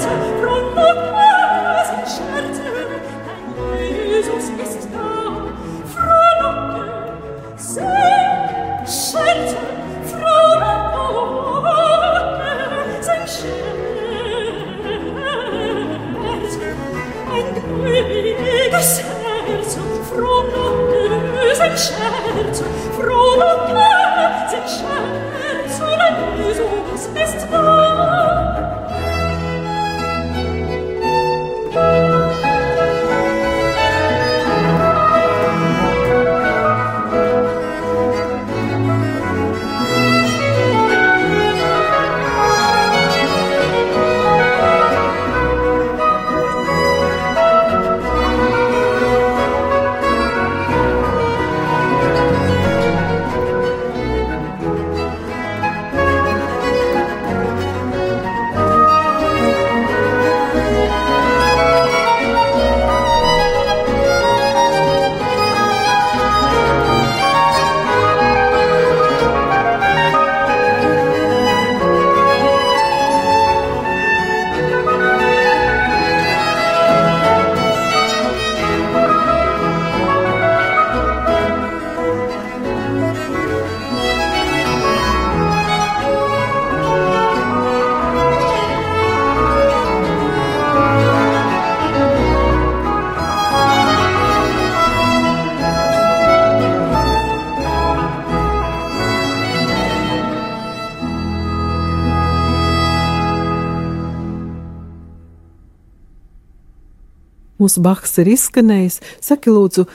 mūsu Bahs ir izskanējis. Saki, lūdzu,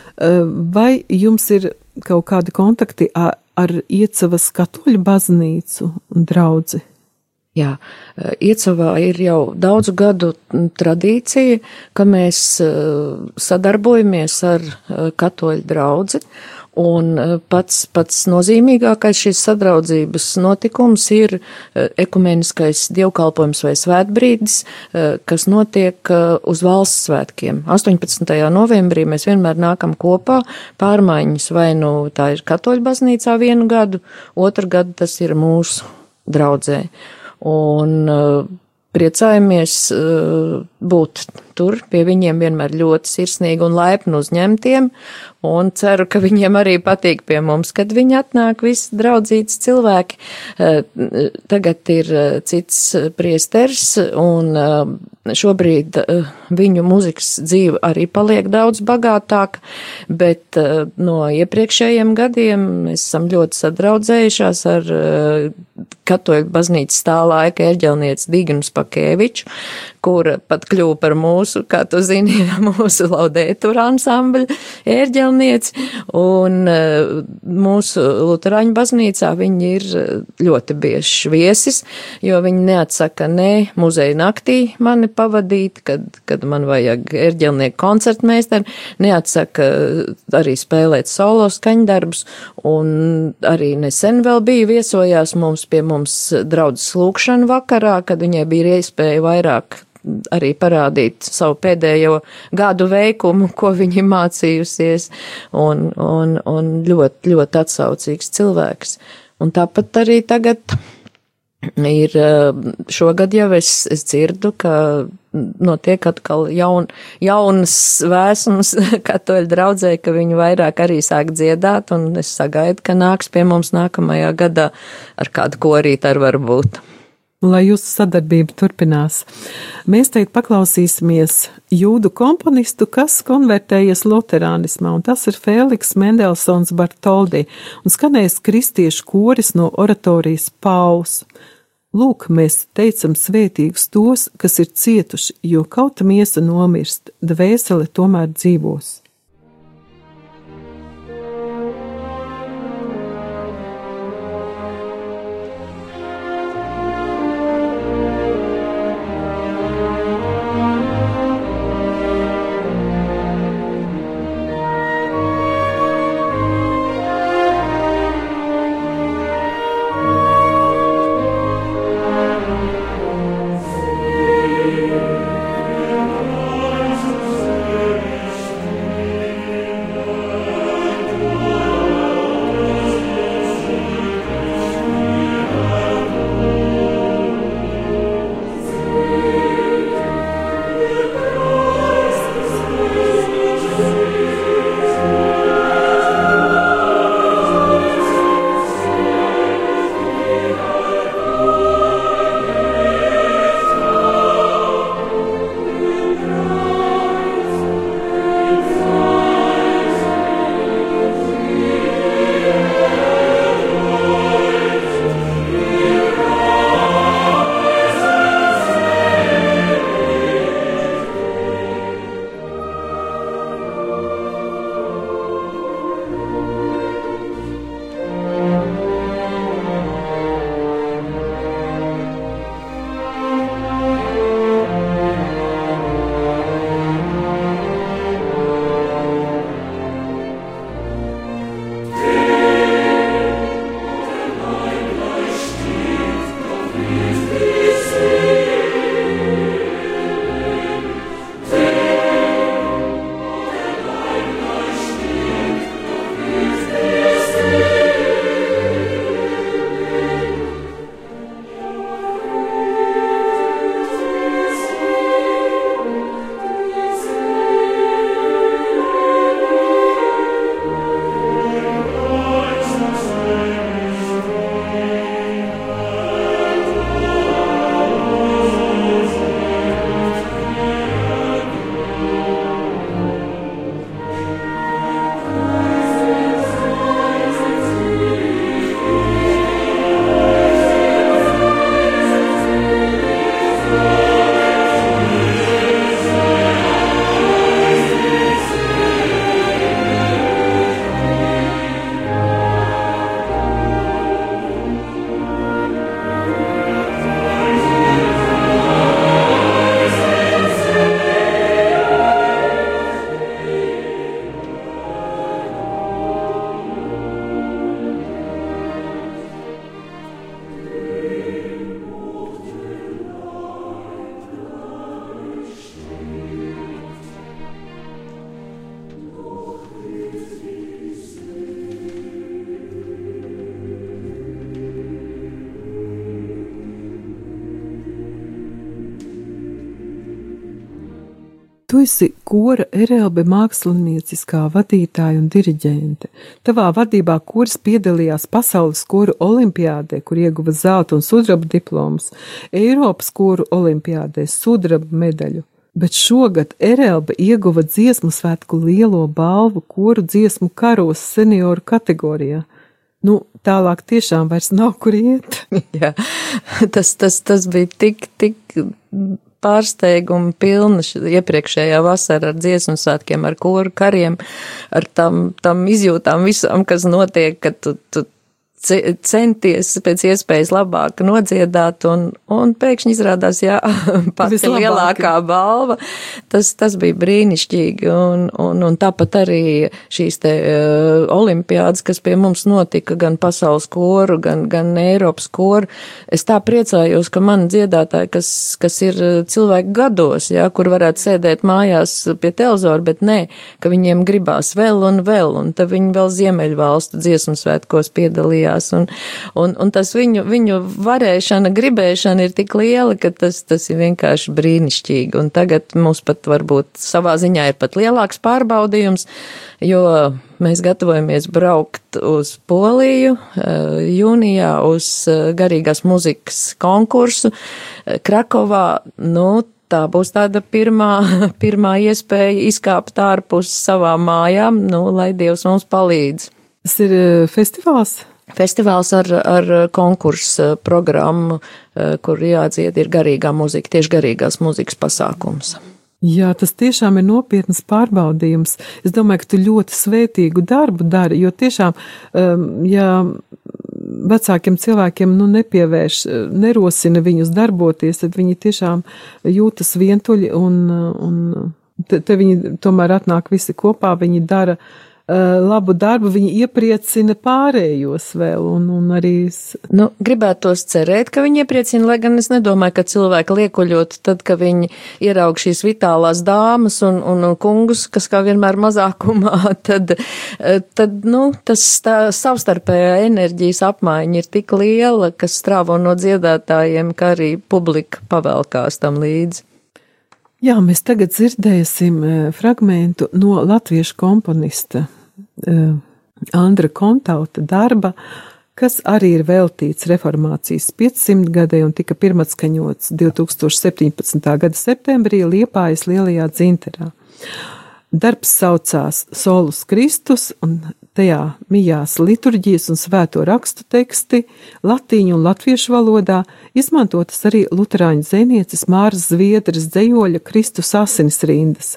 vai jums ir kaut kādi kontakti ar, ar Iecavas katoļu baznīcu un draudzi? Jā, Iecavā ir jau daudzu gadu tradīcija, ka mēs sadarbojamies ar katoļu draudzi, Un eh, pats, pats nozīmīgākais šīs sadraudzības notikums ir eh, ekumeniskais dievkalpojums vai svētbrīdis, eh, kas notiek uz valsts svētkiem. 18. novembrī mēs vienmēr nākam kopā, pārmaiņas vai nu tā ir katoļu baznīcā vienu gadu, otru gadu tas ir mūsu draudzē. Un priecājamies būt tur pie viņiem vienmēr ļoti sirsnīgi un laipni uzņemtiem, un ceru, ka viņiem arī patīk pie mums, kad viņi atnāk visi draudzīts cilvēki. Eh, tagad ir eh, cits priesters, un eh, šobrīd viņu muzikas dzīve arī paliek daudz bagātāka, bet no iepriekšējiem gadiem mēs esam ļoti sadraudzējušās ar katoļu baznīcas tā laika erģelnieci Dignas Pakēviču, kur pat kļuva par mūsu, kā tu zini, [LAUGHS] mūsu laudētura ansambļa ērģelnieci, un eh, mūsu Luterāņu baznīcā viņi ir eh, ļoti bieži viesis, jo viņi neatsaka ne muzeja naktī mani pavadīt, kad, kad man vajag ērģelnieku koncertmeistaru, neatsaka eh, arī spēlēt solo skaņdarbus, un arī nesen vēl bija viesojās mums pie mums draudzes lūkšana vakarā, kad viņai bija iespēja vairāk arī parādīt savu pēdējo gadu veikumu, ko viņi mācījusies, un, un, un ļoti, ļoti atsaucīgs cilvēks. Un tāpat arī tagad ir šogad jau es, es dzirdu, ka notiek atkal jaun, jaunas vēsmas [LAUGHS] katoļu draudzē, ka viņi vairāk arī sāk dziedāt, un es sagaidu, ka nāks pie mums nākamajā gadā ar kādu korītu ar varbūt lai jūsu sadarbība turpinās. Mēs teikt paklausīsimies jūdu komponistu, kas konvertējies luterānismā, un tas ir Fēliks Mendelsons Bartoldi, un skanēs kristiešu koris no oratorijas Paus. Lūk, mēs teicam svētīgus tos, kas ir cietuši, jo kauta miesa nomirst, dvēsele tomēr dzīvos. Tu esi kora erelbe mākslinieciskā vadītāja un diriģente. Tavā vadībā kurs piedalījās pasaules koru olimpiādē, kur ieguva zelta un sudraba diplomas, Eiropas koru olimpiādē sudraba medaļu. Bet šogad Erelbe ieguva dziesmu svētku lielo balvu koru dziesmu karos senioru kategorijā. Nu, tālāk tiešām vairs nav kur iet. [LAUGHS] Jā, tas, tas, tas bija tik, tik pārsteigumu pilna iepriekšējā vasara ar dziesmu svētkiem, ar koru kariem, ar tam, tam izjūtām visām, kas notiek, kad tu, tu centies pēc iespējas labāk nodziedāt, un, un pēkšņi izrādās, jā, [LAUGHS] pati lielākā balva. Tas, tas bija brīnišķīgi, un, un, un tāpat arī šīs te uh, olimpiādas, kas pie mums notika, gan pasaules koru, gan, gan Eiropas koru. Es tā priecājos, ka man dziedātāji, kas, kas ir cilvēki gados, jā, kur varētu sēdēt mājās pie telzora, bet nē, ka viņiem gribās vēl un vēl, un tad viņi vēl Ziemeļvalstu dziesmu svētkos piedalījās mājās. Un, un, un tas viņu, viņu varēšana, gribēšana ir tik liela, ka tas, tas ir vienkārši brīnišķīgi. Un tagad mums pat varbūt savā ziņā ir pat lielāks pārbaudījums, jo mēs gatavojamies braukt uz Poliju eh, jūnijā uz eh, garīgās muzikas konkursu eh, Krakovā. Nu, tā būs tāda pirmā, [LAUGHS] pirmā iespēja izkāpt ārpus savām mājām, nu, lai Dievs mums palīdz. Tas ir festivāls? Festivāls ar, ar konkursu programmu, eh, kur jādzied ir garīgā muzika, tieši garīgās muzikas pasākums. Jā, tas tiešām ir nopietns pārbaudījums. Es domāju, ka tu ļoti svētīgu darbu dari, jo tiešām, um, ja vecākiem cilvēkiem nu, nepievērš, nerosina viņus darboties, tad viņi tiešām jūtas vientuļi un, un te, te viņi tomēr atnāk visi kopā, viņi dara uh, Eh, labu darbu, viņi iepriecina pārējos vēl, un, un arī. Nu, gribētos cerēt, ka viņi iepriecina, lai gan es nedomāju, ka cilvēki liekuļot tad, ka viņi ieraug šīs vitālās dāmas un, un, un kungus, kas kā vienmēr mazākumā, [LAUGHS] tad, eh, tad, nu, tas tā savstarpējā enerģijas apmaiņa ir tik liela, kas strāvo no dziedātājiem, ka arī publika pavelkās tam līdzi. Jā, mēs tagad dzirdēsim eh, fragmentu no latviešu komponista Eh, Andra Kontauta darba, kas arī ir veltīts reformācijas 500 gadai un tika pirmatskaņots 2017. gada septembrī Liepājas lielajā dzinterā. Darbs saucās Solus Kristus, un tajā mijās liturģijas un svēto rakstu teksti latīņu un latviešu valodā, izmantotas arī luterāņu zēnieces Māras Zviedras dzējoļa Kristus asinis rindas.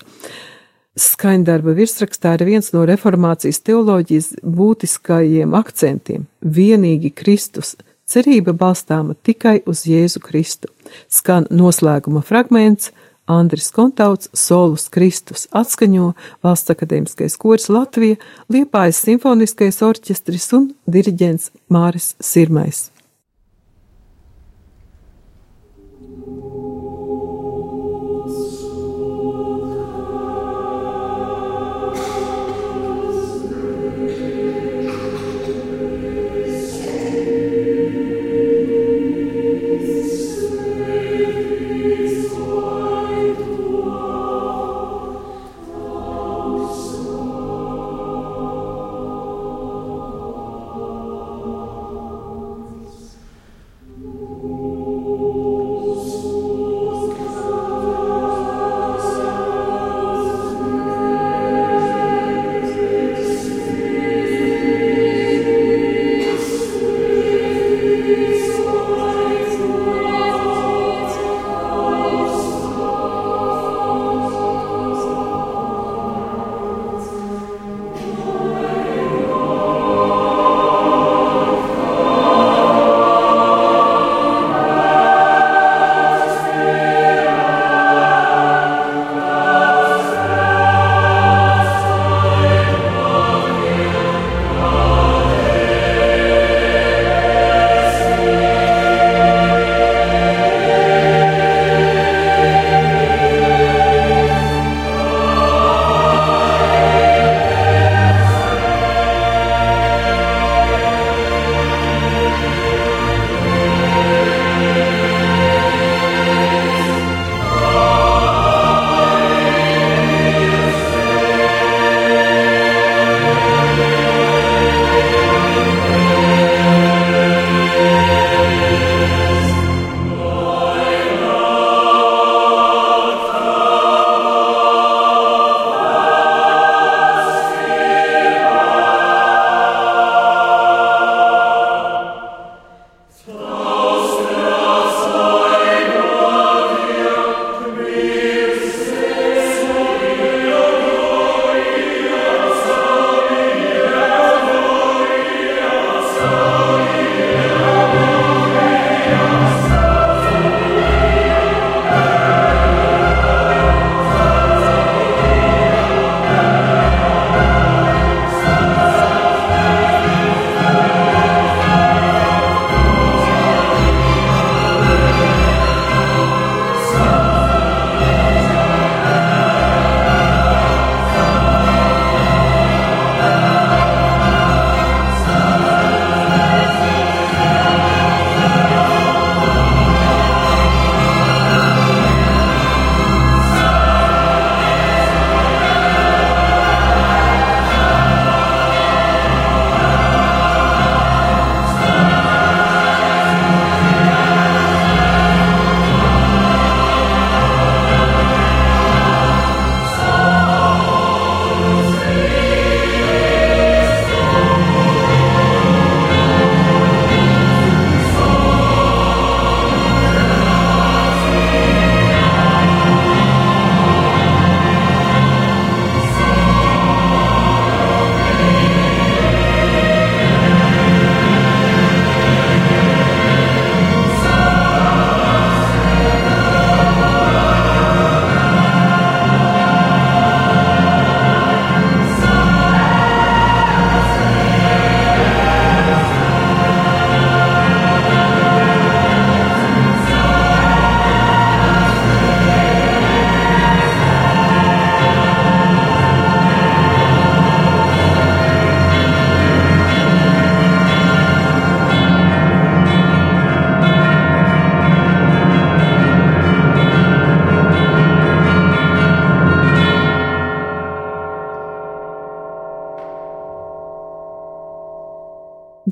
Skaņdarba virsrakstā ir viens no reformācijas teoloģijas būtiskajiem akcentiem - vienīgi Kristus. Cerība balstāma tikai uz Jēzu Kristu. Skan noslēguma fragments Andris Kontauts, Solus Kristus atskaņo Valsts akadēmiskais kurs Latvija, Liepājas simfoniskais orķestris un diriģents Māris Sirmais.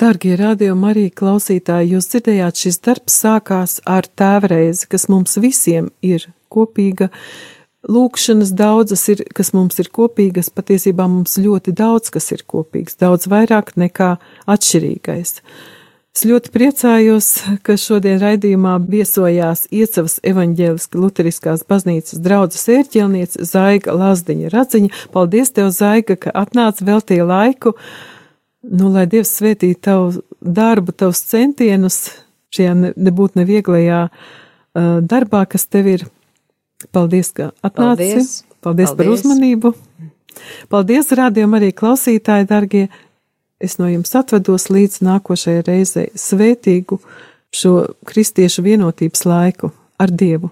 Dargie radījumi arī klausītāji, jūs dzirdējāt, šis darbs sākās ar tēvreizi, kas mums visiem ir kopīga. Lūkšanas daudzas ir, kas mums ir kopīgas, patiesībā mums ļoti daudz, kas ir kopīgs, daudz vairāk nekā atšķirīgais. Es ļoti priecājos, ka šodien raidījumā viesojās Iecavas evaņģēliski luteriskās baznīcas draudzes ērķelniece Zaiga Lazdiņa Radziņa. Paldies tev, Zaiga, ka atnāc veltīja laiku Nu, lai Dievs svētī tavu darbu, tavus centienus šajā nebūtu nevieglajā uh, darbā, kas tev ir. Paldies, ka atnāci. Paldies, Paldies, Paldies. par uzmanību. Paldies, rādījumam arī klausītāji, dargie. Es no jums atvados līdz nākošajai reizei svētīgu šo kristiešu vienotības laiku ar Dievu.